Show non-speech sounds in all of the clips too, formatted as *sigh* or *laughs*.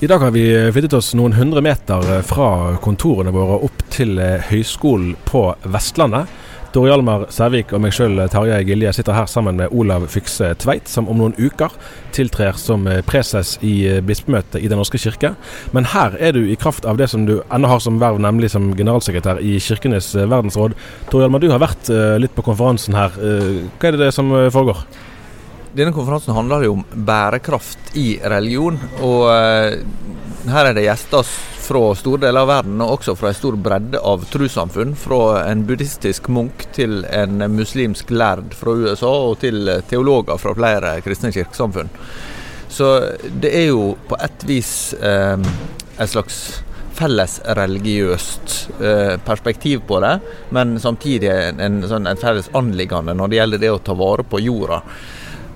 I dag har vi flyttet oss noen hundre meter fra kontorene våre opp til Høgskolen på Vestlandet. Tor Hjalmar Sævik og meg sjøl, Tarjei Gilje, sitter her sammen med Olav Fykse Tveit, som om noen uker tiltrer som preses i bispemøtet i Den norske kirke. Men her er du i kraft av det som du ennå har som verv, nemlig som generalsekretær i Kirkenes verdensråd. Tor Hjalmar, du har vært litt på konferansen her. Hva er det som foregår? Denne konferansen handler jo om bærekraft i religion. og her er det gjester fra store deler av verden, og også fra en stor bredde av trossamfunn. Fra en buddhistisk munk til en muslimsk lærd fra USA, og til teologer fra flere kristne kirkesamfunn. Så det er jo på et vis eh, et slags fellesreligiøst eh, perspektiv på det, men samtidig en, en, sånn, en felles anliggende når det gjelder det å ta vare på jorda.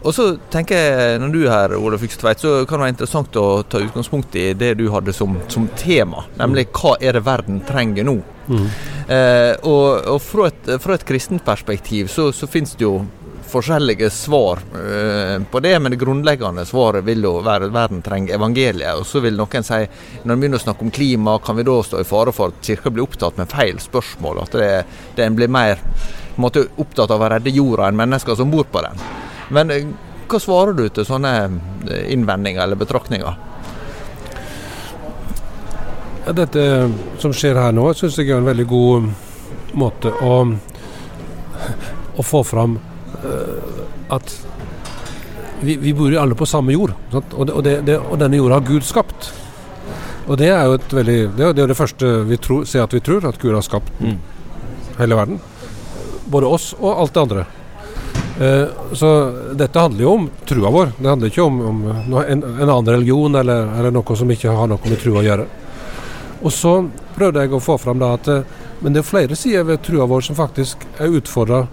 Og så tenker jeg, Når du er her, Ole Fykstveit, så kan det være interessant å ta utgangspunkt i det du hadde som, som tema. Nemlig hva er det verden trenger nå? Mm. Eh, og, og fra, et, fra, et, kristent perspektiv så, så finnes det jo forskjellige svar eh, på det, men det grunnleggende svaret vil jo være verden trenger evangeliet. Og så vil noen si, når vi begynner å snakke om klima, kan vi da stå i fare for at kirka blir opptatt med feil spørsmål? At det, den blir mer måte, opptatt av å redde jorda enn mennesker som bor på den? Men hva svarer du til sånne innvendinger eller betraktninger? Ja, dette som skjer her nå, syns jeg er en veldig god måte å, å få fram uh, at vi, vi, bor jo alle på samme jord. Og, det, og, det, og, denne jorda har Gud skapt. Og det er jo et veldig Det er jo det første vi tror, ser at vi tror, at Gud har skapt mm. hele verden. Både oss og alt det andre. Uh, så dette handler jo om trua vår. Det handler ikke om, om en, en, annen religion eller, eller, noe som ikke har noe med trua å gjøre. Og så prøvde jeg å få fram da at uh, men det er flere sider ved trua vår som faktisk er utfordra,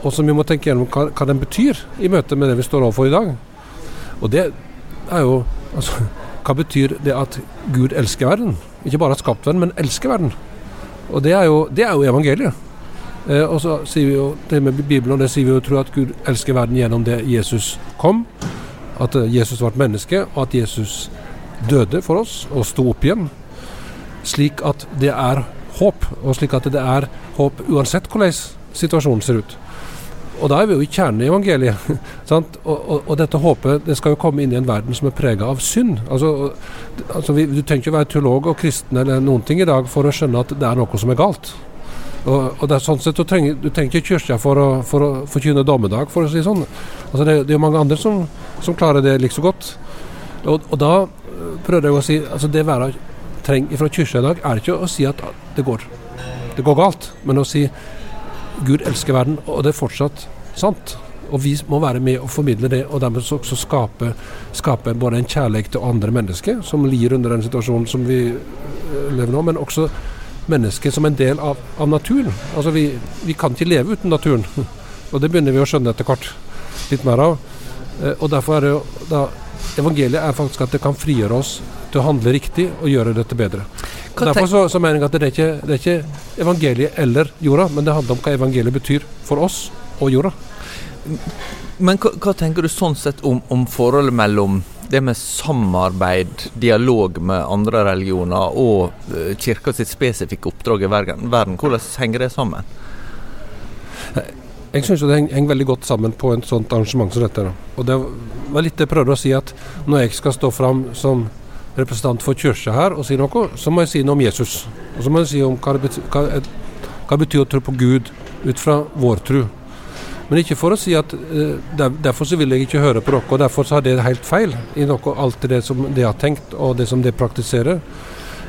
og som vi må tenke gjennom hva, hva, den betyr i møte med det vi står overfor i dag. Og det er jo altså, Hva betyr det at Gud elsker verden? Ikke bare har skapt verden, men elsker verden. Og det er jo, det er jo evangeliet. Eh, og så sier vi jo det med Bibelen, og det sier vi jo tror at Gud elsker verden gjennom det Jesus kom. At eh, Jesus ble menneske, og at Jesus døde for oss og sto opp igjen. Slik at det er håp, og slik at det er håp uansett hvordan situasjonen ser ut. Og da er vi jo i kjernen i evangeliet. *laughs* og, og, og, dette håpet det skal jo komme inn i en verden som er prega av synd. Altså, altså vi, Du trenger ikke være teolog og kristen eller noen ting i dag for å skjønne at det er noe som er galt. Og, og det er sånn sett, Du trenger, du trenger ikke kirka for å, for å forkynne dommedag, for å si sånn. Altså det, det er jo mange andre som, som klarer det like så godt. Og, og da eh, prøvde jeg å si altså det være trenger fra kirka i dag, er ikke å si at det går, det går galt, men å si Gud elsker verden, og det er fortsatt sant. Og vi må være med og formidle det, og dermed også skape, skape både en kjærlighet til andre mennesker som lir under den situasjonen som vi eh, lever nå, men også mennesket som en del av, av naturen. Altså vi, vi, kan ikke leve uten naturen. *laughs* Og det begynner vi å skjønne etter hvert litt mer av. Eh, og derfor er det jo da, Evangeliet er faktisk at det kan frigjøre oss til å handle riktig og gjøre dette bedre. Og derfor så, så mener jeg at det er, ikke, det er ikke evangeliet eller jorda, men det handler om hva evangeliet betyr for oss og jorda. Men hva, hva tenker du sånn sett om, om forholdet mellom det med samarbeid, dialog med andre religioner og uh, kirka sitt spesifikke oppdrag i verden. Hvordan henger det sammen? Jeg syns det henger veldig godt sammen på et sånt arrangement som dette. Og Det var litt det jeg prøvde å si at når jeg skal stå fram som representant for kirka her og si noe, så må jeg si noe om Jesus. Og så må jeg si om hva det betyr, hva, hva det betyr å tro på Gud ut fra vår tro. Men ikke for å si at uh, derfor så vil jeg ikke høre på dere, og derfor så har det helt feil i noe, alt det som de har tenkt og det som de praktiserer.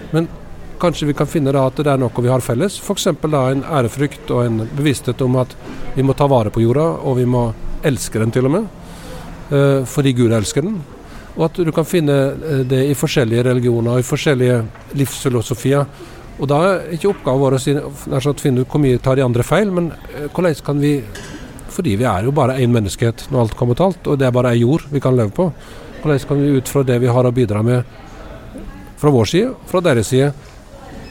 Men kanskje vi kan finne da at det er noe vi har felles. F.eks. en ærefrykt og en bevissthet om at vi må ta vare på jorda, og vi må elske den til og med. Uh, fordi Gud elsker den. Og at du kan finne uh, det i forskjellige religioner og i forskjellige livsfilosofier. Og da er ikke oppgaven vår å finne ut hvor mye tar de andre feil, men hvordan kan vi fordi vi er jo bare én menneskehet når alt kommer til alt, og det er bare ei jord vi kan leve på. Hvordan kan vi ut fra det vi har å bidra med fra vår side, fra deres side,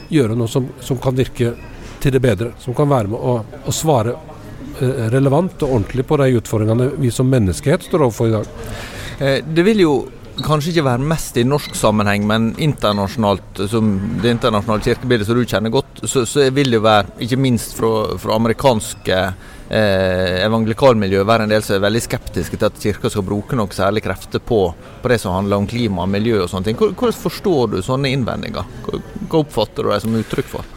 gjøre noe som, som kan virke til det bedre? Som kan være med å, å svare eh, relevant og ordentlig på de utfordringene vi som menneskehet står overfor i dag. Eh, det vil jo kanskje ikke være mest i norsk sammenheng, men internasjonalt, som det internasjonale kirkebildet som du kjenner godt, så, så vil det være, ikke minst fra, fra amerikanske eh, evangelikalmiljø, være en del som er veldig skeptiske til at kirka skal bruke noe særlig krefter på, på, det som handler om klima og miljø og sånne ting. Hvordan forstår du sånne innvendinger? Hva oppfatter du dem som uttrykk for?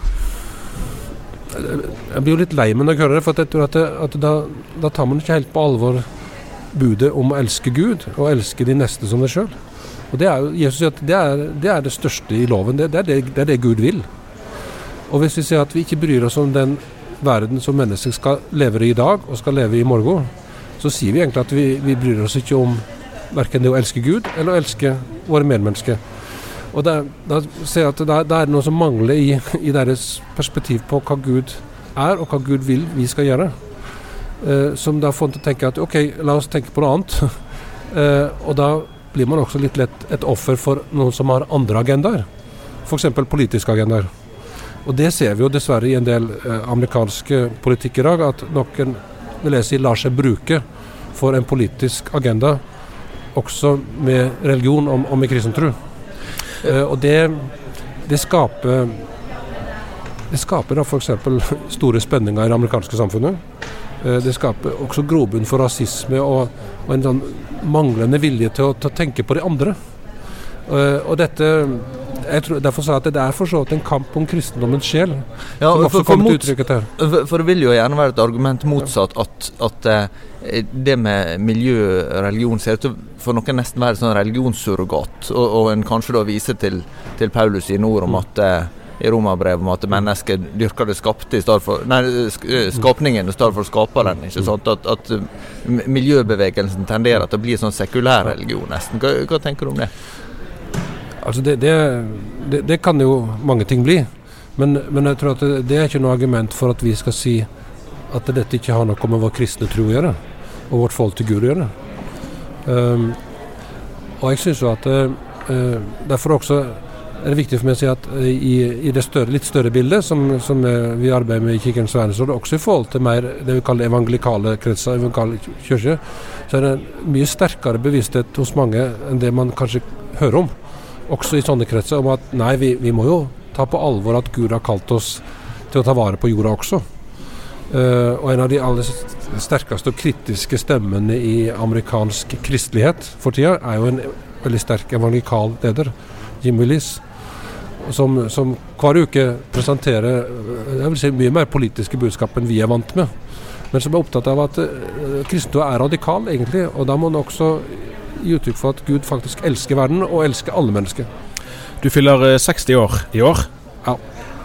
Jeg blir jo litt lei meg når jeg hører det, for jeg tror at, det, at da, da tar man ikke helt på alvor budet om å elske Gud og elske de neste som deg sjøl. Jesus sier at det er, det er det største i loven. Det, det, er det, er det Gud vil. Og hvis vi sier at vi ikke bryr oss om den verden som mennesker skal leve i i dag og skal leve i morgen, så sier vi egentlig at vi, vi bryr oss ikke om verken det å elske Gud eller å elske våre medmennesker. Og da, da ser jeg at det er noe som mangler i, i deres perspektiv på hva Gud er, og hva Gud vil vi skal gjøre. Eh, som da får en til å tenke at ok, la oss tenke på noe annet. *laughs* eh, og da blir man også litt lett et offer for noen som har andre agendaer. F.eks. politiske agendaer. Og det ser vi jo dessverre i en del eh, amerikanske politikk i dag, at noen vil jeg si, lar seg bruke for en politisk agenda, også med religion og, og med kristen tro. Og det, det skaper det skaper da f.eks. *laughs* store spenninger i det amerikanske samfunnet. Eh, det skaper også grobunn for rasisme og, og en sånn manglende vilje til å, til å, tenke på de andre. Uh, og dette jeg tror, Derfor sa jeg at det er for så vidt en kamp om kristendommens sjel. Ja, som også for, til uttrykket her. For, det vil jo gjerne være et argument motsatt at, at uh, det med miljø religion ser ut til for noen nesten være sånn religionssurrogat. Og, og en kanskje da viser til, til Paulus sine ord om mm. at i romerbrevet om at mennesket dyrker det skapte i stedet for Nei, eh, skapningen i stedet for skaperen. ikke sant? At, at, miljøbevegelsen tenderer til å bli sånn sekulær religion, nesten. Hva, hva tenker du om det? Altså det, det, det, det, kan jo mange ting bli. Men, men jeg tror at det, er ikke noe argument for at vi skal si at dette ikke har noe med vår kristne tro å gjøre, og vårt forhold til Gud å gjøre. Um, og jeg syns jo at uh, derfor også er det viktig for meg å si at eh, i, i det større, litt større bildet som, som, eh, vi arbeider med i Kirkens verdensråd, også i forhold til mer det vi kaller evangelikale kretser, evangelikale kirker, så er det en mye sterkere bevissthet hos mange enn det man kanskje hører om. Også i sånne kretser, om at nei, vi, vi må jo ta på alvor at Gud har kalt oss til å ta vare på jorda også. Uh, og en av de aller sterkeste og kritiske stemmene i amerikansk kristelighet for tida, er jo en veldig sterk evangelikal leder, Jim Willis som, som, hver uke presenterer jeg vil si, mye mer politiske budskap enn vi er vant med. Men som er opptatt av at uh, kristendom er radikal, egentlig. Og da må en også gi uttrykk for at Gud faktisk elsker verden, og elsker alle mennesker. Du fyller 60 eh, år i år. Ja.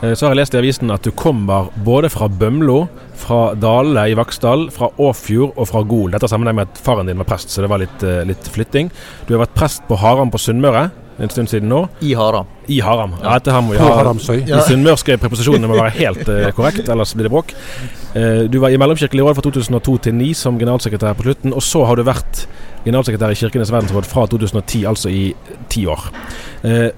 Eh, så har jeg lest i avisen at du kommer både fra Bømlo, fra Dale i Vaksdal, fra Åfjord og fra Gol. Dette har sammenheng med at faren din var prest, så det var litt, litt flytting. Du har vært prest på Haram på Sunnmøre en stund siden nå. I Haram. I Haram. Ja, dette her må vi ha Haramsøy. De sunnmørske preposisjonene må være helt uh, korrekt, ellers blir det bråk. Uh, du var i Mellomkirkelig råd fra 2002 til 2009 som generalsekretær på slutten, og så har du vært generalsekretær i Kirkenes verdensråd fra 2010, altså i ti år. Uh,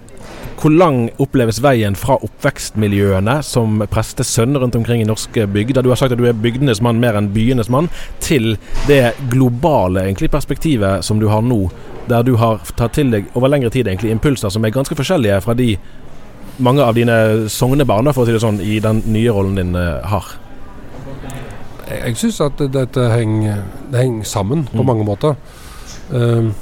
hvor lang oppleves veien fra oppvekstmiljøene som prestesønn rundt omkring i norske bygder? Du har sagt at du er bygdenes mann mer enn byenes mann, til det globale egentlig, perspektivet som du har nå, der du har tatt til deg over lengre tid egentlig impulser som er ganske forskjellige fra de mange av dine sognebarn for å si det sånn, i den nye rollen din uh, har? Jeg, syns at dette henger, det henger sammen på mm. mange måter. Um,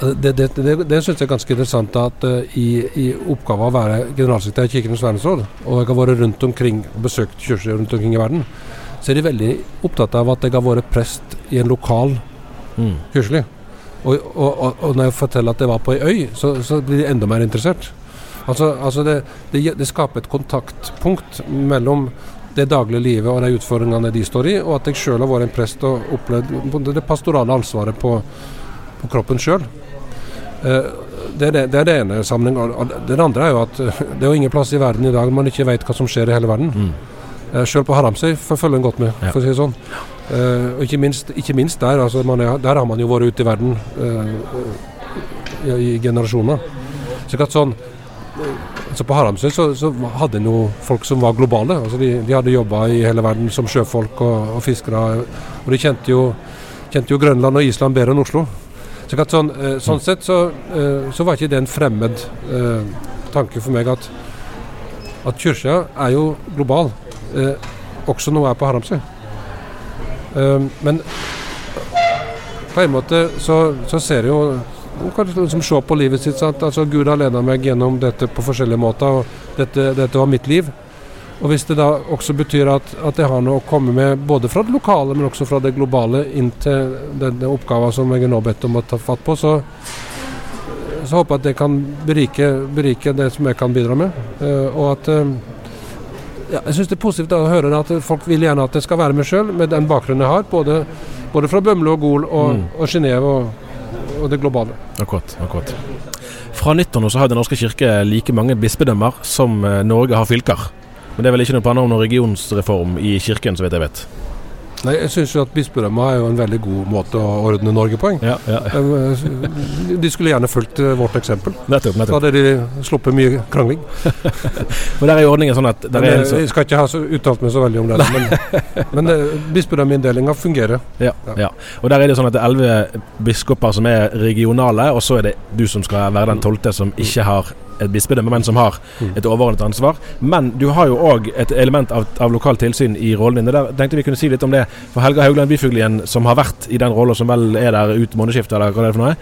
det, det, det, det syns jeg er ganske interessant at uh, i, i oppgaven å være generalsekretær i Kirkenes verdensråd, og jeg har vært rundt omkring og besøkt kirker rundt omkring i verden, så er de veldig opptatt av at jeg har vært prest i en lokal mm. Og, og, og, når jeg forteller at jeg var på ei øy, så, så blir de enda mer interessert. Altså, altså det, det, skaper et kontaktpunkt mellom det daglige livet og de utfordringene de står i, og at jeg sjøl har vært en prest og opplevd det pastorale ansvaret på, på kroppen sjøl. Eh, det er det, det, er det ene sammenhengen. Det andre er jo at eh, det er jo ingen plass i verden i dag man ikke vet hva som skjer i hele verden. Mm. Eh, Sjøl på Haramsøy følger en godt med, for å si det sånn. Uh, og ikke minst, ikke minst der. Altså er, der har man jo vært ute i verden uh, i, i, generasjoner. Så sånn, altså På Haramsøy så, så, hadde en jo folk som var globale. Altså de, de hadde jobba i hele verden som sjøfolk og, og fiskere. Og de kjente jo, kjente jo Grønland og Island bedre enn Oslo. Så sånn, eh, sånn sett så, eh, så, var ikke det en fremmed eh, tanke for meg at, at kirka er jo global, også når hun er på Haramsøy. Men på en måte så, så ser jo man kan liksom se på livet sitt. Sant? Altså Gud har ledet meg gjennom dette på forskjellige måter, og dette, dette var mitt liv. Og Hvis det da også betyr at, at jeg har noe å komme med både fra det lokale, men også fra det globale inn til denne oppgaven som jeg er nå bedt om å ta fatt på, så, så håper jeg at det kan berike, berike, det som jeg kan bidra med. Uh, og at uh, ja, Jeg syns det er positivt å høre at folk vil gjerne at jeg skal være med sjøl, med den bakgrunnen jeg har. Både, både fra Bømlo og Gol og, mm. og Genéve og, og, det globale. Akkurat. akkurat. Fra nyttår så har Den norske kirke like mange bispedømmer som eh, Norge har fylker. Men det er vel ikke noe planer om noen regionsreform i kirken, så vidt jeg vet? Nei, Jeg syns at bispedømmet er jo en veldig god måte å ordne Norge på. Ja, ja, ja. Eh, de skulle gjerne fulgt eh, vårt eksempel. Nettopp, nettopp. Da hadde de sluppet mye krangling. *laughs* men der er jo ordningen sånn at men, så... Jeg skal ikke ha uttalt meg så veldig om det, men, men eh, bispedømmeinndelinga fungerer. Ja, ja. Og der er det sånn at det er elleve biskoper som er regionale, og så er det du som skal være den tolvte som ikke har et bispedømme, men som har et overordnet ansvar. Men du har jo òg et element av, av lokalt tilsyn i rollen din. Der tenkte vi kunne si litt om det. For Helga Haugland Byfuglien, som har vært i den rollen, som vel er der ut månedsskiftet, eller hva det er for noe,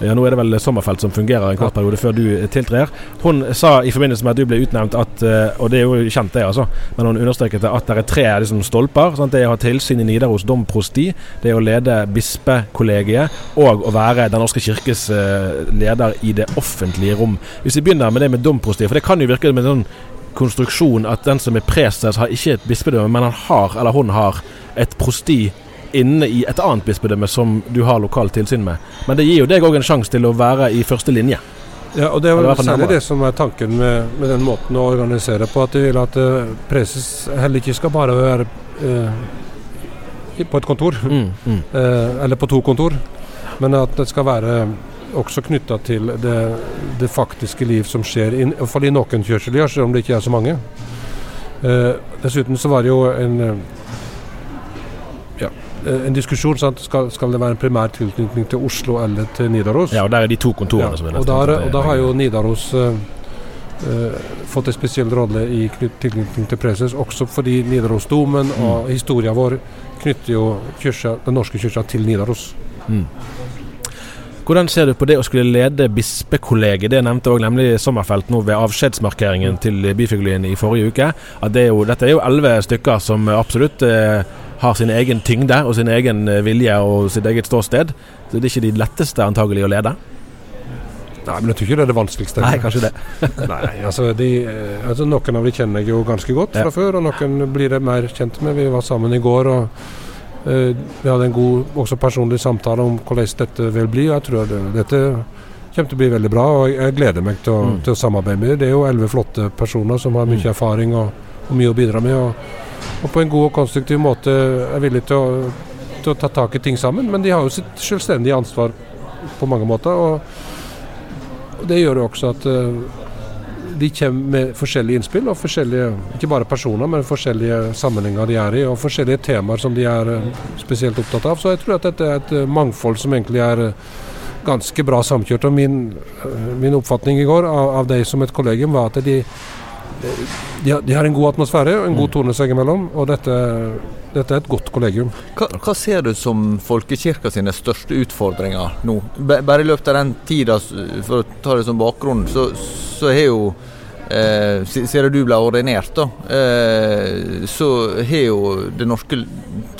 ja, Nå er det vel Sommerfelt som fungerer en kort periode før du tiltrer. Hun sa i forbindelse med at du ble utnevnt at eh, Og det er jo kjent, det, altså. Men hun understreket at det er tre liksom, stolper. Sant? Det er å ha tilsyn i Nidaros domprosti, det er å lede bispekollegiet og å være Den norske kirkes uh, leder i det offentlige rom. Hvis vi begynner med det med domprosti, for det kan jo virke med en sånn konstruksjon at den som er prestes, har ikke et bispedømme, men han har, eller hun har, et prosti inne i et annet bispedømme som du har lokalt tilsyn med. Men det gir jo deg òg en sjanse til å være i første linje. Ja, og Det er jo særlig det som er tanken med, med, den måten å organisere på. At de vil at uh, preses heller ikke skal bare være uh, på et kontor, mm, mm. Uh, *laughs* eller på to kontor, men at det skal være også knytta til det, det, faktiske liv som skjer, i hvert fall i noen kjørselier, selv om det ikke er så mange. dessuten så var det jo en en diskusjon. Sant? Skal, skal, det være en primær tilknytning til Oslo eller til Nidaros? Ja, og der er de to kontorene ja, som er og, der, og da har jo Nidaros uh, uh, fått en spesiell rolle i tilknytning til preses, også fordi Nidarosdomen mm. og historien vår knytter jo kyrkja, den norske kirka til Nidaros. Mm. Hvordan ser du på det å skulle lede bispekollegiet? Det nevnte også nemlig Sommerfelt nå ved avskjedsmarkeringen til Byfuglien i forrige uke. At det er jo, dette er jo elleve stykker som absolutt eh, har sin egen tyngde og sin egen eh, vilje og sitt eget ståsted. Så det er ikke de letteste antagelig å lede. Nei, men jeg tror ikke det er det vanskeligste. Nei, kanskje det. *laughs* Nei, altså, de, eh, altså, Noen av de kjenner jeg jo ganske godt fra ja. før, og noen blir jeg mer kjent med. Vi var sammen i går, og uh, vi hadde en god også personlig samtale om hvordan dette vil bli. og jeg tror det, dette kommer til å bli veldig bra, og jeg gleder meg til å, mm. til å samarbeide med dem. Det er jo elleve flotte personer som har mye mm. erfaring og, og mye å bidra med. og og på en god og konstruktiv måte er villig til å, til å ta tak i ting sammen, men de har jo sitt selvstendige ansvar på mange måter. og Det gjør jo også at uh, de kommer med forskjellige innspill, og forskjellige, ikke bare personer, men forskjellige sammenhenger de er i, og forskjellige temaer som de er uh, spesielt opptatt av. Så jeg tror at dette er et uh, mangfold som egentlig er ganske bra samkjørt. og Min, min oppfatning i går av, av deg som et kollegium var at de de har, de har, en god atmosfære og en god mm. tone seg imellom, og dette, dette, er et godt kollegium. Hva, hva, ser du som folkekirka sine største utfordringer nå? Bare i løpet av den tida, for å ta det som bakgrunn, så, så har jo Eh, siden du ble ordinert, da, eh, så har jo det norske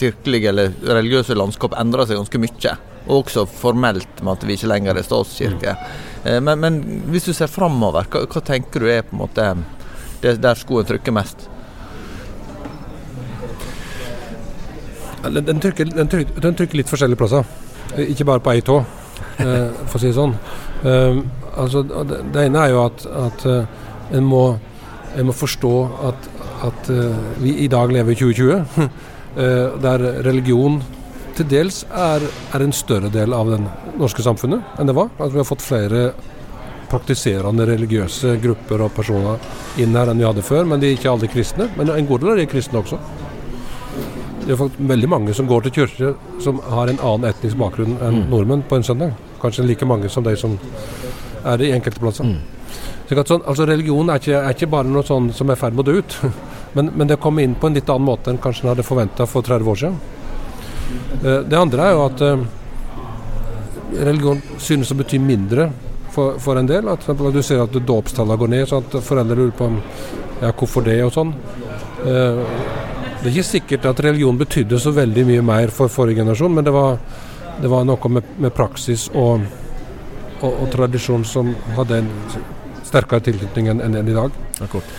kirkelige eller religiøse landskap endra seg ganske mye. Og også formelt med at vi ikke lenger er statskirke. Mm. Eh, men, men, hvis du ser framover, hva, hva, tenker du er på en måte det er der skoen trykker mest. Den trykker, den, trykker, den trykker, litt forskjellige plasser, ikke bare på ei tå, eh, for å si det sånn. Um, altså, det, ene er jo at, at uh, en, må, en, må, forstå at, at uh, vi i dag lever i 2020, uh, *laughs* der religion til dels er, er, en større del av det norske samfunnet enn det var. At vi har fått flere praktiserende religiøse grupper og personer inn her enn vi hadde før. Men de er ikke alle kristne. Men en god del av de er kristne også. Det er faktisk veldig mange som går til kirke som har en annen etnisk bakgrunn enn mm. nordmenn på en søndag. Kanskje like mange som de som er i enkelte plasser. Mm. Sånn, altså Religion er ikke, er ikke, bare noe sånn som er i ferd med å dø ut. *laughs* Men, men, det kommer inn på en litt annen måte enn kanskje en hadde forventa for 30 år siden. Eh, det andre er jo at eh, religion synes å bety mindre for, for en del. At du ser at dåpstallene går ned, så at foreldre lurer på ja, hvorfor det og sånn. Eh, det er ikke sikkert at religion betydde så veldig mye mer for forrige generasjon, men det var, det var noe med, med praksis og, og, og, tradisjon som hadde en sterkere tilknytning enn, enn i dag. Akkurat.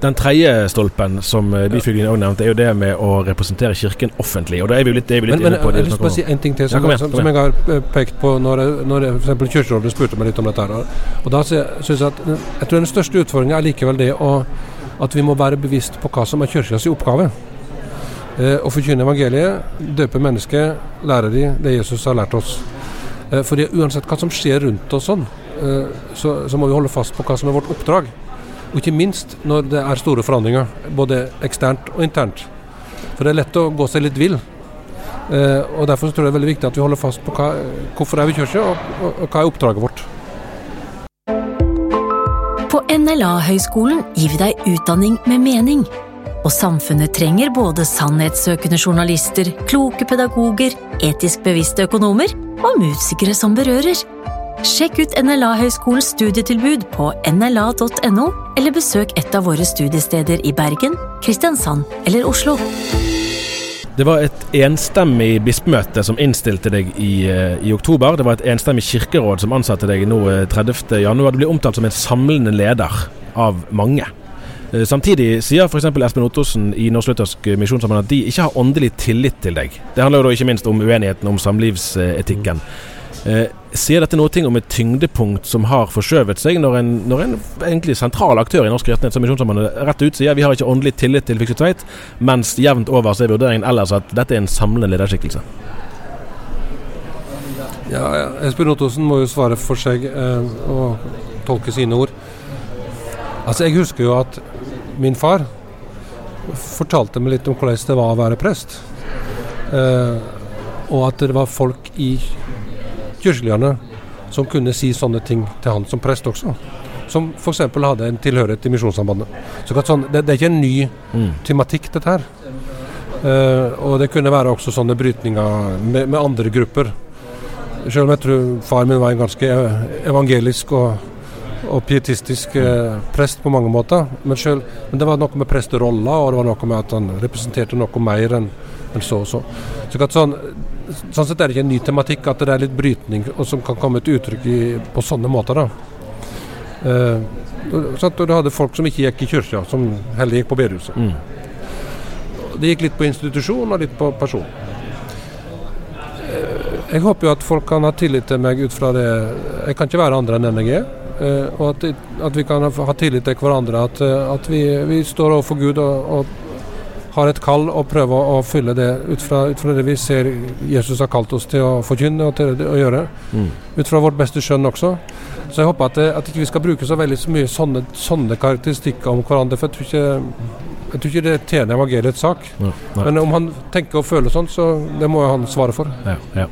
Den tredje stolpen som eh, Byfuglen òg nevnte, er jo det med å representere Kirken offentlig. og da er vi litt, er vi litt men, inne på det. Jeg vil bare si en ting til som, ja, igjen, som, som jeg har eh, pekt på når, når f.eks. Kirkerådet spurte meg litt om dette. her. Og da synes Jeg at jeg tror den største utfordringen er likevel det å, at vi må være bevisst på hva som er Kirkas oppgave. Eh, å forkynne evangeliet, døpe mennesket, lære de det Jesus har lært oss. Eh, fordi uansett hva som skjer rundt oss sånn, eh, så, så må vi holde fast på hva som er vårt oppdrag. Og ikke minst når det er store forandringer, både eksternt og internt. For det er lett å gå seg litt vill. Eh, og Derfor tror jeg det er veldig viktig at vi holder fast på hva, hvorfor er vi kirke, og, og, og hva er oppdraget vårt. På NLA-høgskolen gir vi deg utdanning med mening. Og samfunnet trenger både sannhetssøkende journalister, kloke pedagoger, etisk bevisste økonomer og musikere som berører. Sjekk ut NLA-høgskolens studietilbud på nla.no, eller besøk et av våre studiesteder i Bergen, Kristiansand eller Oslo. Det var et enstemmig bispemøte som innstilte deg i, eh, i, oktober. Det var et enstemmig kirkeråd som ansatte deg nå 30.1. januar. du blir omtalt som en samlende leder av mange. Eh, samtidig sier f.eks. Espen Ottosen i Norsk-Luthersk Misjonssammenheng at de ikke har åndelig tillit til deg. Det handler jo da ikke minst om uenigheten om samlivsetikken. Eh, sier dette noe om et tyngdepunkt som har forskjøvet seg, når en, når en egentlig sentral aktør i Norsk Kirkenes som Misjonssambandet rett ut sier vi har ikke åndelig tillit til Fikse Tveit, mens jevnt over så er vurderingen ellers at dette er en samlende lederskikkelse? Ja, Espen Ottosen må jo svare for seg eh, og tolke sine ord. Altså, Jeg husker jo at min far fortalte meg litt om hvordan det var å være prest. Eh, og at det var folk i kirkeligerne som kunne si sånne ting til han som prest også. Som f.eks. hadde en tilhørighet til Misjonssambandet. Så sånn, det, det, er ikke en ny mm. tematikk, dette her. Uh, og det kunne være også sånne brytninger med, med, andre grupper. Selv om jeg tror far min var en ganske evangelisk og, og pietistisk uh, prest på mange måter. Men, selv, men det var noe med presterolla, og det var noe med at han representerte noe mer enn en så og så. så sånn, sånn sett er det ikke en ny tematikk at det er litt brytning som kan komme til uttrykk i, på sånne måter. da. Eh, sånn du hadde folk som ikke gikk i kirka, som heller gikk på bedehuset. Mm. Det gikk litt på institusjon og litt på person. Eh, jeg håper jo at folk kan ha tillit til meg ut fra det Jeg kan ikke være andre enn den jeg er. Uh, og at, at, vi kan ha tillit til hverandre. At, at vi, vi, står overfor Gud og, og har et kall og prøver å fylle det ut fra, ut fra det vi ser Jesus har kalt oss til å forkynne og til å gjøre. Mm. Ut fra vårt beste skjønn også. Så jeg håper at, det, at ikke vi skal bruke så veldig så mye sånne, sånne karakteristikker om hverandre. For jeg tror ikke jeg tror ikke det tjener evangeliets sak. Nei, nei. Men om han tenker og føler sånn, så det må han svare for. Ja, ja.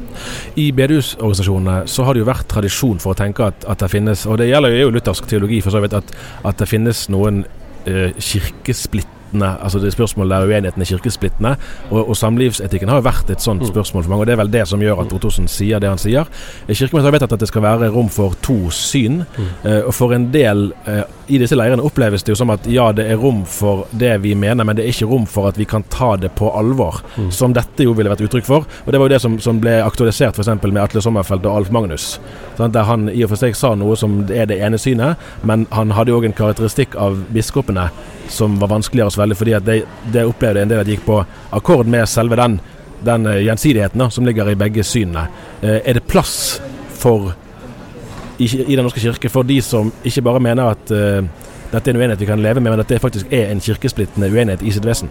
I bedehusorganisasjonene så har det jo vært tradisjon for å tenke at, at det finnes, og det gjelder jo luthersk teologi for så vidt, at, at det finnes noen eh, kirkesplitt kirkesplittende altså det spørsmålet der uenigheten er kirkesplittende. Og, og, samlivsetikken har jo vært et sånt mm. spørsmål for mange. Og det er vel det som gjør at Ottosen sier det han sier. Kirkemøtet har vedtatt at det skal være rom for to syn. Mm. Uh, og for en del uh, i disse leirene oppleves det jo som at ja, det er rom for det vi mener, men det er ikke rom for at vi kan ta det på alvor. Mm. Som dette jo ville vært uttrykk for. Og det var jo det som, som ble aktualisert f.eks. med Atle Sommerfeld og Alf Magnus. Sånn, der han i og for seg sa noe som er det ene synet, men han hadde jo òg en karakteristikk av biskopene som var vanskeligere å svelge, fordi at det, de opplevde en del at de gikk på akkord med selve den, den eh, gjensidigheten da, som ligger i begge synene. Eh, er det plass for i, Den norske kirke for de som ikke bare mener at uh, dette er en uenighet vi kan leve med, men at det faktisk er en kirkesplittende uenighet i sitt vesen?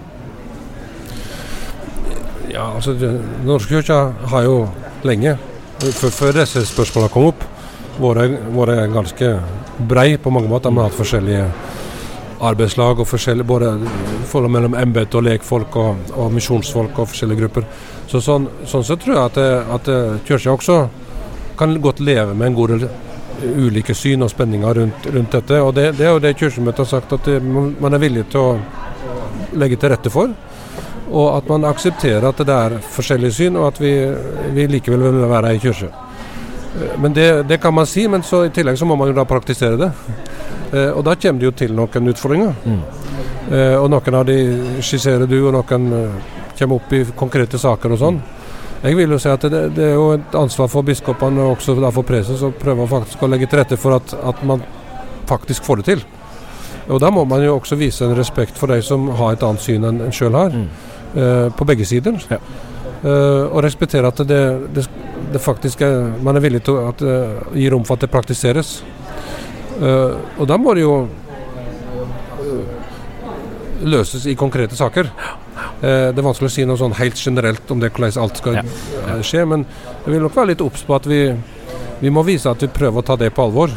Ja, altså Den norske kirka har jo lenge, før, disse spørsmålene kom opp, vært ganske brei på mange måter. Man har hatt forskjellige arbeidslag og forskjellige både forhold mellom embete og lekfolk og, og, misjonsfolk og forskjellige grupper. Så sånn, sånn så tror jeg at, at Kirka også kan godt leve med en god del ulike syn og spenninger rundt, rundt dette. Og det, det, er jo det Kirkemøtet har sagt, at det, man er villig til å legge til rette for. Og at man aksepterer at det er forskjellige syn, og at vi, vi likevel vil være ei kirke. Men det, det, kan man si, men så i tillegg så må man jo da praktisere det. Eh, og da kommer det jo til noen utfordringer. Mm. Eh, og noen av de skisserer du, og noen eh, kommer opp i konkrete saker og sånn. Jeg vil jo si at det, det, er jo et ansvar for biskopene og også for preses å prøve faktisk å legge til rette for at, at, man faktisk får det til. Og Da må man jo også vise en respekt for de som har et annet syn enn en sjøl har, mm. eh, på begge sider. Ja. Eh, og respektere at det, det, det, faktisk er man er villig til å gi rom for at det praktiseres. Uh, og da må det jo uh, løses i konkrete saker. Uh, det er vanskelig å si noe sånn helt generelt om det hvordan alt skal skje, men jeg vil nok være litt obs på at vi, vi, må vise at vi prøver å ta det på alvor.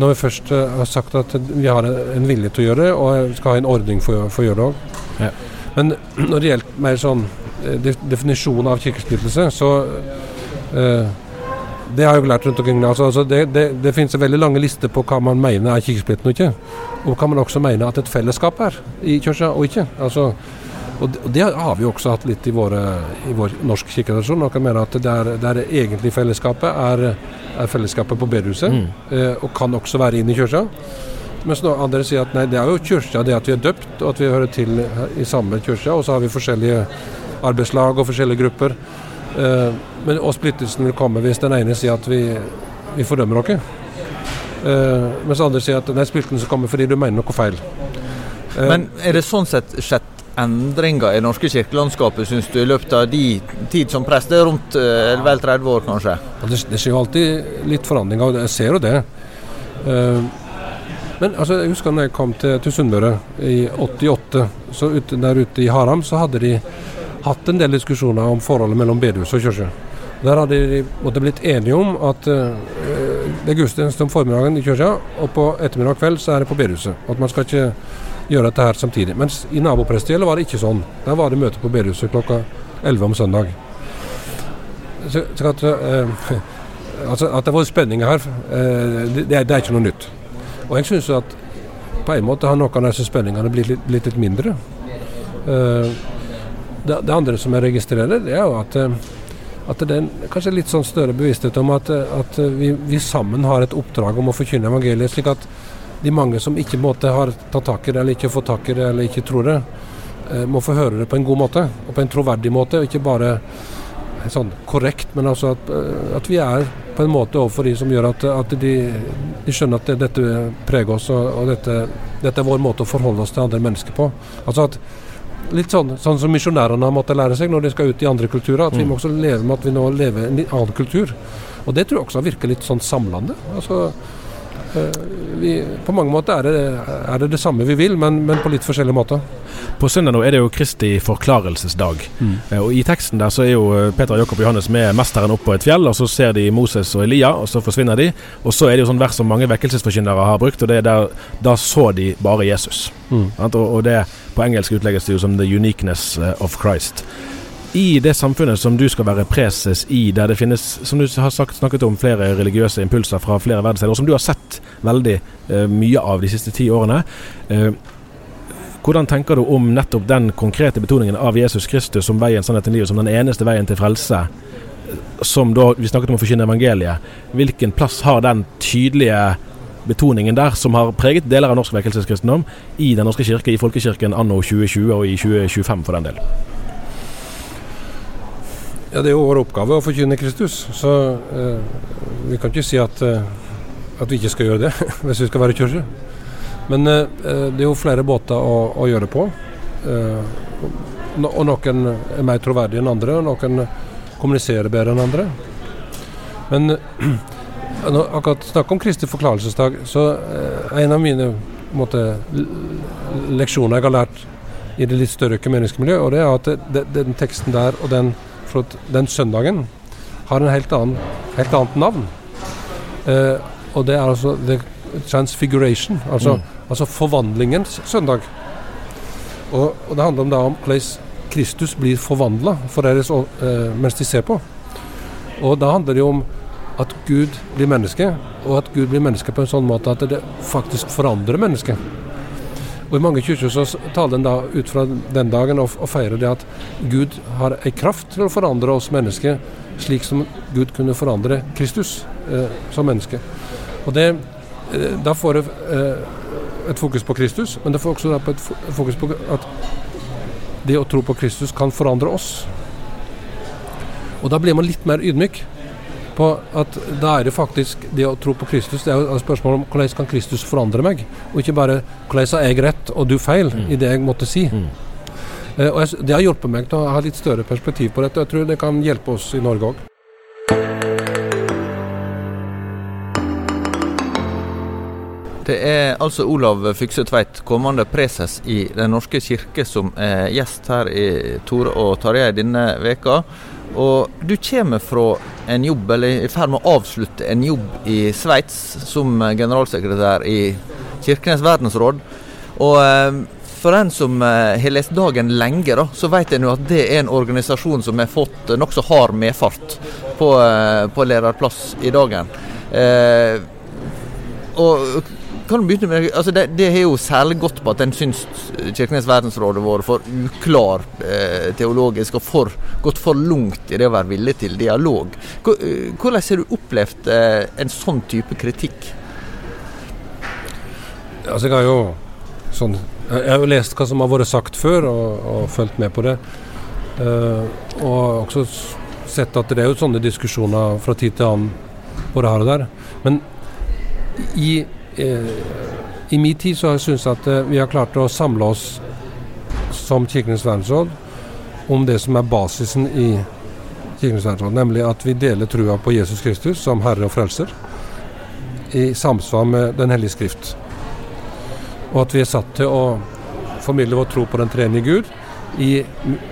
Når vi først har sagt at vi har en vilje til å gjøre det, og skal ha en ordning for, for å gjøre det òg. Ja. Men *clears throat* når det gjelder mer sånn definisjon av kirkesplittelse, så det har jeg jo lært rundt omkring. Altså, altså det, det, det, finnes en veldig lange lister på hva man mener er kirkesplitten og ikke. Og hva man også mener at et fellesskap er i kirka og ikke. Altså, og det, og det, har vi også hatt litt i, våre, i vår norsk kirkedasjon. Noen mener at det er egentlig fellesskapet er, er fellesskapet på bedehuset, mm. eh, og kan også være inne i kirka. Mens noen andre sier at nei, det er jo kirka, det at vi er døpt, og at vi hører til i samme kirke. Og så har vi forskjellige arbeidslag og forskjellige grupper. Uh, men, og splittelsen vil komme hvis den ene sier at vi, vi fordømmer dere. Uh, mens andre sier at nei, splittelsen kommer fordi du mener noe feil. Uh, men er det sånn sett skjedd endringer i norske kirkelandskapet, syns du, i løpet av de tid som prest? Det er rundt uh, vel 30 år, kanskje? Ja, det, det, skjer jo alltid litt forandringer, jeg ser jo det. men altså, jeg husker når jeg kom til, til Sunnmøre i 88, så ut, der ute i Haram, så hadde de hatt en del diskusjoner om forholdet mellom bedehus og kirke. Der hadde de måtte blitt enige om at uh, det er gudstjeneste om formiddagen i kirka, og på ettermiddag og kveld så er det på bedehuset. At man skal ikke gjøre dette her samtidig. Mens i naboprestegjeldet var det ikke sånn. Der var det møte på bedehuset klokka 11 om søndag. Så, så at, uh, *laughs* altså at det var spenninger her, uh, det, det, er ikke noe nytt. Og jeg syns at på en måte har noen av disse spenningene blitt litt, blitt litt mindre. Uh, det, det, andre som jeg registrerer, det er jo at, eh, at det er kanskje litt sånn større bevissthet om at, at vi, vi, sammen har et oppdrag om å forkynne evangeliet. slik at de mange som ikke måte har tatt tak i det, eller ikke fått tak i det, eller ikke tror det, eh, må få høre det på en god måte, og på en troverdig måte. og Ikke bare sånn korrekt, men altså at, eh, at, vi er på en måte overfor de som gjør at, at de, de, skjønner at det, dette preger oss, og, og dette, dette, er vår måte å forholde oss til andre mennesker på. Altså at litt sånn, sånn som misjonærene har måttet lære seg når de skal ut i andre kulturer. At mm. vi må også leve med at vi nå lever i en annen kultur. Og det tror jeg også virker litt sånn samlende. Altså, eh, vi, på mange måter er det, er det, det samme vi vil, men, men, på litt forskjellige måter. På søndag nå er det jo Kristi forklarelsesdag. Mm. Eh, og I teksten der så er jo eh, Peter Jakob og Johannes med mesteren opp på et fjell, og så ser de Moses og Elia, og så forsvinner de. Og så er det jo sånn vers som mange vekkelsesforkynnere har brukt, og det er der da så de bare Jesus. Mm. Og, og det på engelsk utlegges det jo som 'the uniqueness of Christ' i det samfunnet som du skal være preses i, der det finnes, som du har sagt, snakket om, flere religiøse impulser fra flere verdensdeler, og som du har sett veldig uh, mye av de siste ti årene. Uh, hvordan tenker du om nettopp den konkrete betoningen av Jesus Kristus som veien, sannheten, livet, som den eneste veien til frelse? Som da vi snakket om å forkynne evangeliet. Hvilken plass har den tydelige betoningen der, som har preget deler av norsk vekkelseskristendom, i Den norske kirke, i folkekirken anno 2020 og i 2025 for den del? Ja, Det er jo vår oppgave å forkynne Kristus. Så eh, vi kan ikke si at, eh, at, vi ikke skal gjøre det *laughs* hvis vi skal være kirke. Men eh, eh, det er jo flere båter å, å gjøre det på. Eh, og noen er mer troverdige enn andre, og noen kommuniserer bedre enn andre. Men *clears throat* akkurat snakk om Kristi forklarelsesdag, så er en av mine måte, leksjoner jeg har lært i det litt større økumeniske miljøet, og det er at det, den teksten der og den den søndagen har en helt, annen, helt annet navn. Eh, og det er altså the transfiguration, altså, mm. altså forvandlingens søndag. Og, og, det handler om, da, om hvordan Kristus blir forvandla for deres, eh, mens de ser på. Og da handler det jo om at Gud blir menneske, og at Gud blir menneske på en sånn måte at det faktisk forandrer mennesket. Og I mange kirker så taler en da ut fra den dagen og, og feirer det at Gud har en kraft til å forandre oss mennesker, slik som Gud kunne forandre Kristus eh, som menneske. Og det, eh, Da får det eh, et fokus på Kristus, men det får også et fokus på at det å tro på Kristus kan forandre oss. Og da blir man litt mer ydmyk på at da er det faktisk det å tro på Kristus Det er jo et spørsmål om hvordan kan Kristus forandre meg, og ikke bare hvordan har jeg rett og du feil mm. i det jeg måtte si. Mm. Uh, og jeg, Det har hjulpet meg til å ha litt større perspektiv på dette. Jeg tror det kan hjelpe oss i Norge òg. Det er altså Olav Fykse Tveit, kommende preses i Den norske kirke, som er gjest her i Tore og Tarjei denne veka. Og du kommer fra en jobb, eller i ferd med å avslutte en jobb i Sveits som generalsekretær i Kirkenes verdensråd. Og eh, for en som eh, har lest Dagen lenge, da, så vet en jo at det er en organisasjon som har fått nokså hard medfart på, eh, på lederplass i Dagen. Eh, og kan begynne med, altså det, det har jo særlig gått på at en syns Kirkenes verdensråd har vært for uklar eh, teologisk og for, gått for langt i det å være villig til dialog. Eh, hvordan har du opplevd eh, en sånn type kritikk? Altså jeg har jo sånn Jeg har jo lest hva som har vært sagt før, og, og fulgt med på det. Uh, og også sett at det er jo sånne diskusjoner fra tid til annen både her og der. Men i Eh, i min tid så har jeg syntes at eh, vi har klart å samle oss som Kirkenes verdensråd om det som er basisen i Kirkenes verdensråd, nemlig at vi deler trua på Jesus Kristus som Herre og Frelser i samsvar med Den hellige skrift. Og at vi er satt til å formidle vår tro på den tredje Gud i,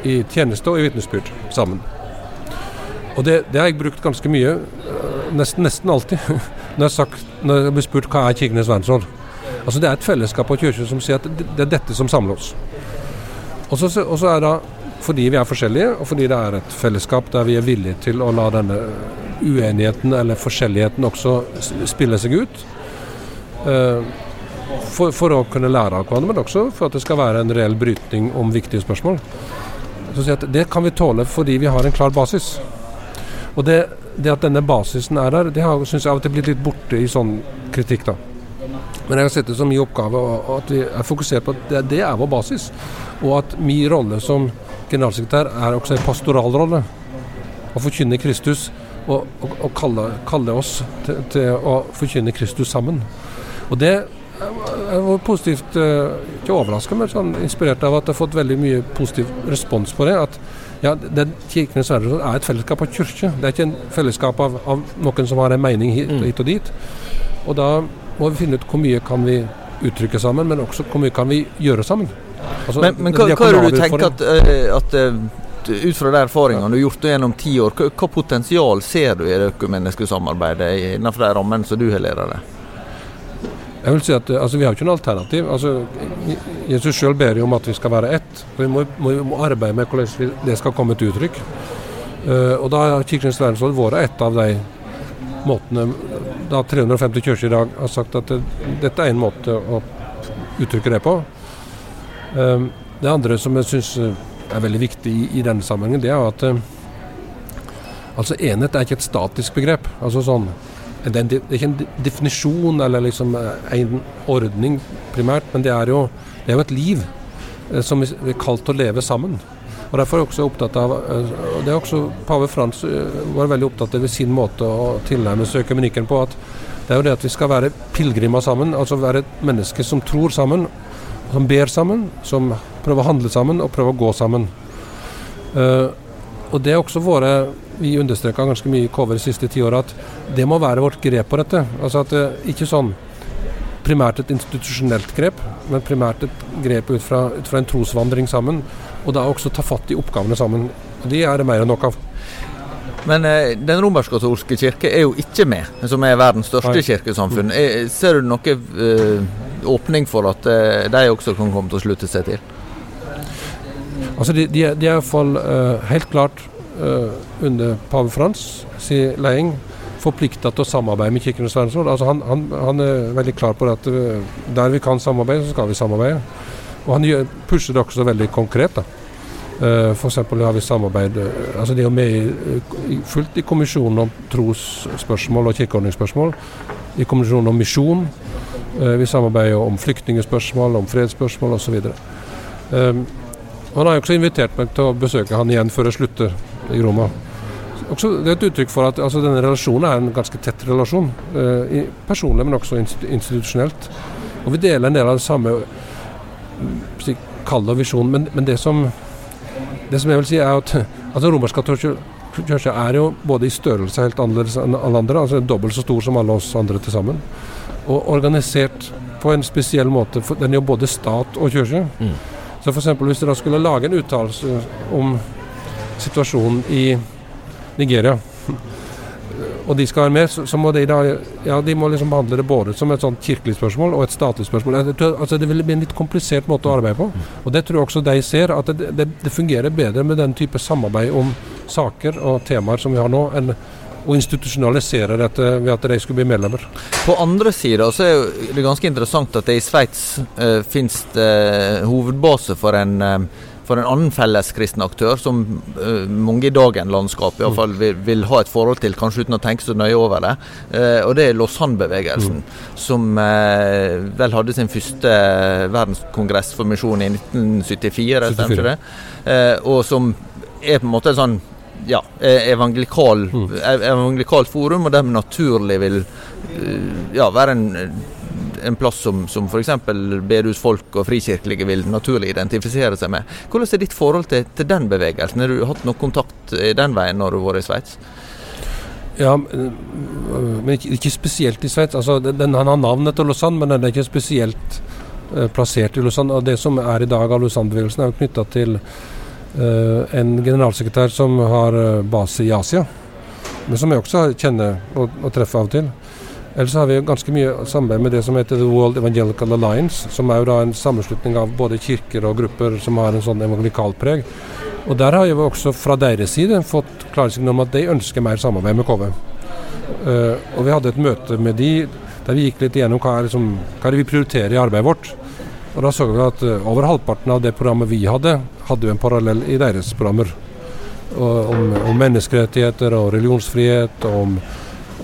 i, tjeneste og i vitnesbyrd sammen. Og det, det, har jeg brukt ganske mye, eh, nesten, nesten alltid. *laughs* når jeg, sagt, når jeg blir spurt hva er Kirkenes verdensråd. Altså Det er et fellesskap av kirker som sier at det er dette som samler oss. Og så, er det fordi vi er forskjellige, og fordi det er et fellesskap der vi er villige til å la denne uenigheten eller forskjelligheten også spille seg ut. Uh, for, for, å kunne lære av hverandre, men også for at det skal være en reell brytning om viktige spørsmål. Så si Det kan vi tåle fordi vi har en klar basis. Og det, det at denne basisen er der, det har syns jeg av og til blitt litt borte i sånn kritikk. da. Men jeg har sett det som min oppgave at vi er fokusert på at det, det er vår basis. Og at min rolle som generalsekretær er også en pastoralrolle. Å forkynne Kristus og, og, og kalle, kalle, oss til, til, å forkynne Kristus sammen. Og det var positivt, eh, ikke overraska, men sånn inspirert av at jeg har fått veldig mye positiv respons på det. At ja, det, Kirkenes Verdensråd er et fellesskap av kirke. Det er ikke en fellesskap av, av noen som har en mening hit, mm. hit, og dit. Og da må vi finne ut hvor mye kan vi uttrykke sammen, men også hvor mye kan vi gjøre sammen. Altså, Men, men hva, hva er det du tenker at, eh, at eh, ut fra de erfaringene du har gjort gjennom ti år, hva, hva potensial ser du i det økumeniske samarbeidet innenfor de rammene som du har ledet det? Jeg vil si at eh, altså, Vi har jo ikke noe alternativ. Altså, Jesus sjøl ber jo om at vi skal være ett. Vi må, må, må arbeide med hvordan det skal komme til uttrykk. Uh, og Da har Kirkens verdensråd vært et av de måtene Da 350 kirker i dag har sagt at det, dette er en måte å uttrykke det på. Uh, det andre som jeg syns er veldig viktig i, i denne sammenhengen, det er at uh, altså enhet er ikke et statisk begrep. altså sånn det er, ikke en definisjon eller liksom en ordning primært, men det er jo, det er jo et liv eh, som vi er kalt å leve sammen. Og Derfor er jeg også opptatt av eh, og det er også Pave Frans eh, var veldig opptatt av ved sin måte å tilnærme seg økumenikken på. at Det er jo det at vi skal være pilegrimer sammen, altså være et menneske som tror sammen, som ber sammen, som prøver å handle sammen og prøver å gå sammen. Uh, og det er også våre Vi understreka ganske mye i cover de siste ti åra at det må være vårt grep på dette. Altså at det ikke sånn primært et institusjonelt grep, men primært et grep ut fra, ut fra en trosvandring sammen. Og da også ta fatt i oppgavene sammen. Og De er det mer enn nok av. Men eh, den romersk-katolske kirke er jo ikke med, som er verdens største Nei. kirkesamfunn. Eh, ser du noe eh, åpning for at eh, de også kan komme til å slutte seg til? Altså de, de, de er iallfall uh, helt klart uh, under pave Frans sin leding forplikta til å samarbeide med Kirkenes verdensråd. Altså han, han, han er veldig klar på at eh, der vi kan samarbeide, så skal vi samarbeide. Og han gjør, pusher det også veldig konkret. da. Uh, F.eks. har vi samarbeid eh, altså De er jo med i, fullt i kommisjonen om trosspørsmål og kirkeordningsspørsmål. I kommisjonen om misjon. Uh, vi samarbeider om flyktningspørsmål, om fredsspørsmål osv. Um, han har jo også invitert meg til å besøke han igjen før jeg slutter i Roma. Også, det er et uttrykk for at altså, denne relasjonen er en ganske tett relasjon. Eh, personlig, men også institusjonelt. Og vi deler en del av det samme mm, kall og visjon. Men, men det, som, det som jeg vil si, er at altså, romersk-katolske kirke er jo både i størrelse helt annerledes enn alle andre, altså dobbelt så stor som alle oss andre til sammen. Og organisert på en spesiell måte. For den er jo både stat og kirke. Så f.eks. hvis dere skulle lage en uttalelse om situasjonen i Nigeria, og de skal være med, så, må de da ja, de må liksom behandle det både som et sånt kirkelig spørsmål og et statlig spørsmål. Altså, det vil bli en litt komplisert måte å arbeide på. Og det tror jeg også de ser, at det, det, det fungerer bedre med den type samarbeid om saker og temaer som vi har nå, enn å institusjonalisere dette ved at de skulle bli medlemmer. På andre sida så er det ganske interessant at det i Sveits uh, finnes det hovedbase for en eh, for en annen felleskristen aktør som uh, mange i dagens landskap i hvert fall vil, vil ha et forhold til, kanskje uten å tenke så nøye over det. Uh, og det er Lausanne-bevegelsen, som uh, vel hadde sin første verdenskongress for misjon i 1974, stemmer ikke det? Eh, og som er på en måte en sånn ja, eh, evangelikal, mm. evangelikalt forum, og dermed naturlig vil eh, ja, være en en plass som, som f.eks. bedehusfolk og frikirkelige vil naturlig identifisere seg med. Hvordan er ditt forhold til, til den bevegelsen? Har du hatt noe kontakt i den veien når du har vært i Sveits? Ja, men ikke, ikke spesielt i Sveits. Altså, den, han har navnet til Lausanne, men den er ikke spesielt eh, plassert i Lausanne. Og det som er i dag av Lausanne-bevegelsen, er jo knytta til eh, en generalsekretær som har eh, base i Asia, men som jeg også kjenner og, og treffer av og til. Ellers har vi ganske mye samarbeid med det som heter The World Evangelical Alliance, som er jo da en sammenslutning av både kirker og grupper som har en sånn evangelikal preg. Og der har vi også fra deres side fått klarsignal om at de ønsker mer samarbeid med KV. Uh, og vi hadde et møte med de der vi gikk litt igjennom hva er, liksom, hva er det vi prioriterer i arbeidet vårt. Og da så vi at eh, over halvparten av det programmet vi hadde, hadde jo en parallell i deres programmer. Og, om, om menneskerettigheter og religionsfrihet, om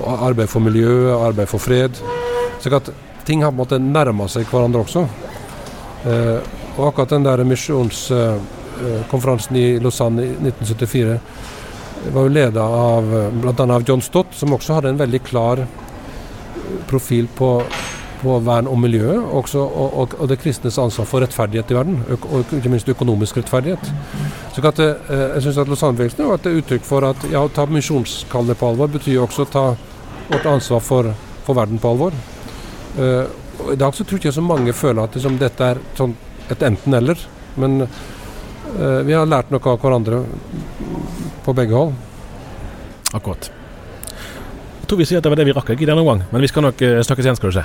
arbeid for miljø, arbeid for fred. Så at ting har på en måte nærma seg hverandre også. Eh, og akkurat den der misjonskonferansen i Lausanne i 1974 var jo leda av bl.a. av John Stott, som også hadde en veldig klar profil på, på vern om miljøet, også, og, og, og det kristnes ansvar for rettferdighet i verden, og ikke minst økonomisk rettferdighet. Så at, eh, jeg syns at Lausanne-bevegelsen er et uttrykk for at ja, å ta misjonskallet på alvor betyr også å ta vårt ansvar for, for verden på alvor. Eh, og I dag så tror jeg ikke så mange føler at liksom, dette er sånn et enten-eller. Men eh, vi har lært noe av hverandre på begge hold. Akkurat. Jeg tror vi sier at det var det vi rakk i denne omgang, men vi skal nok snakkes igjen, skal du se.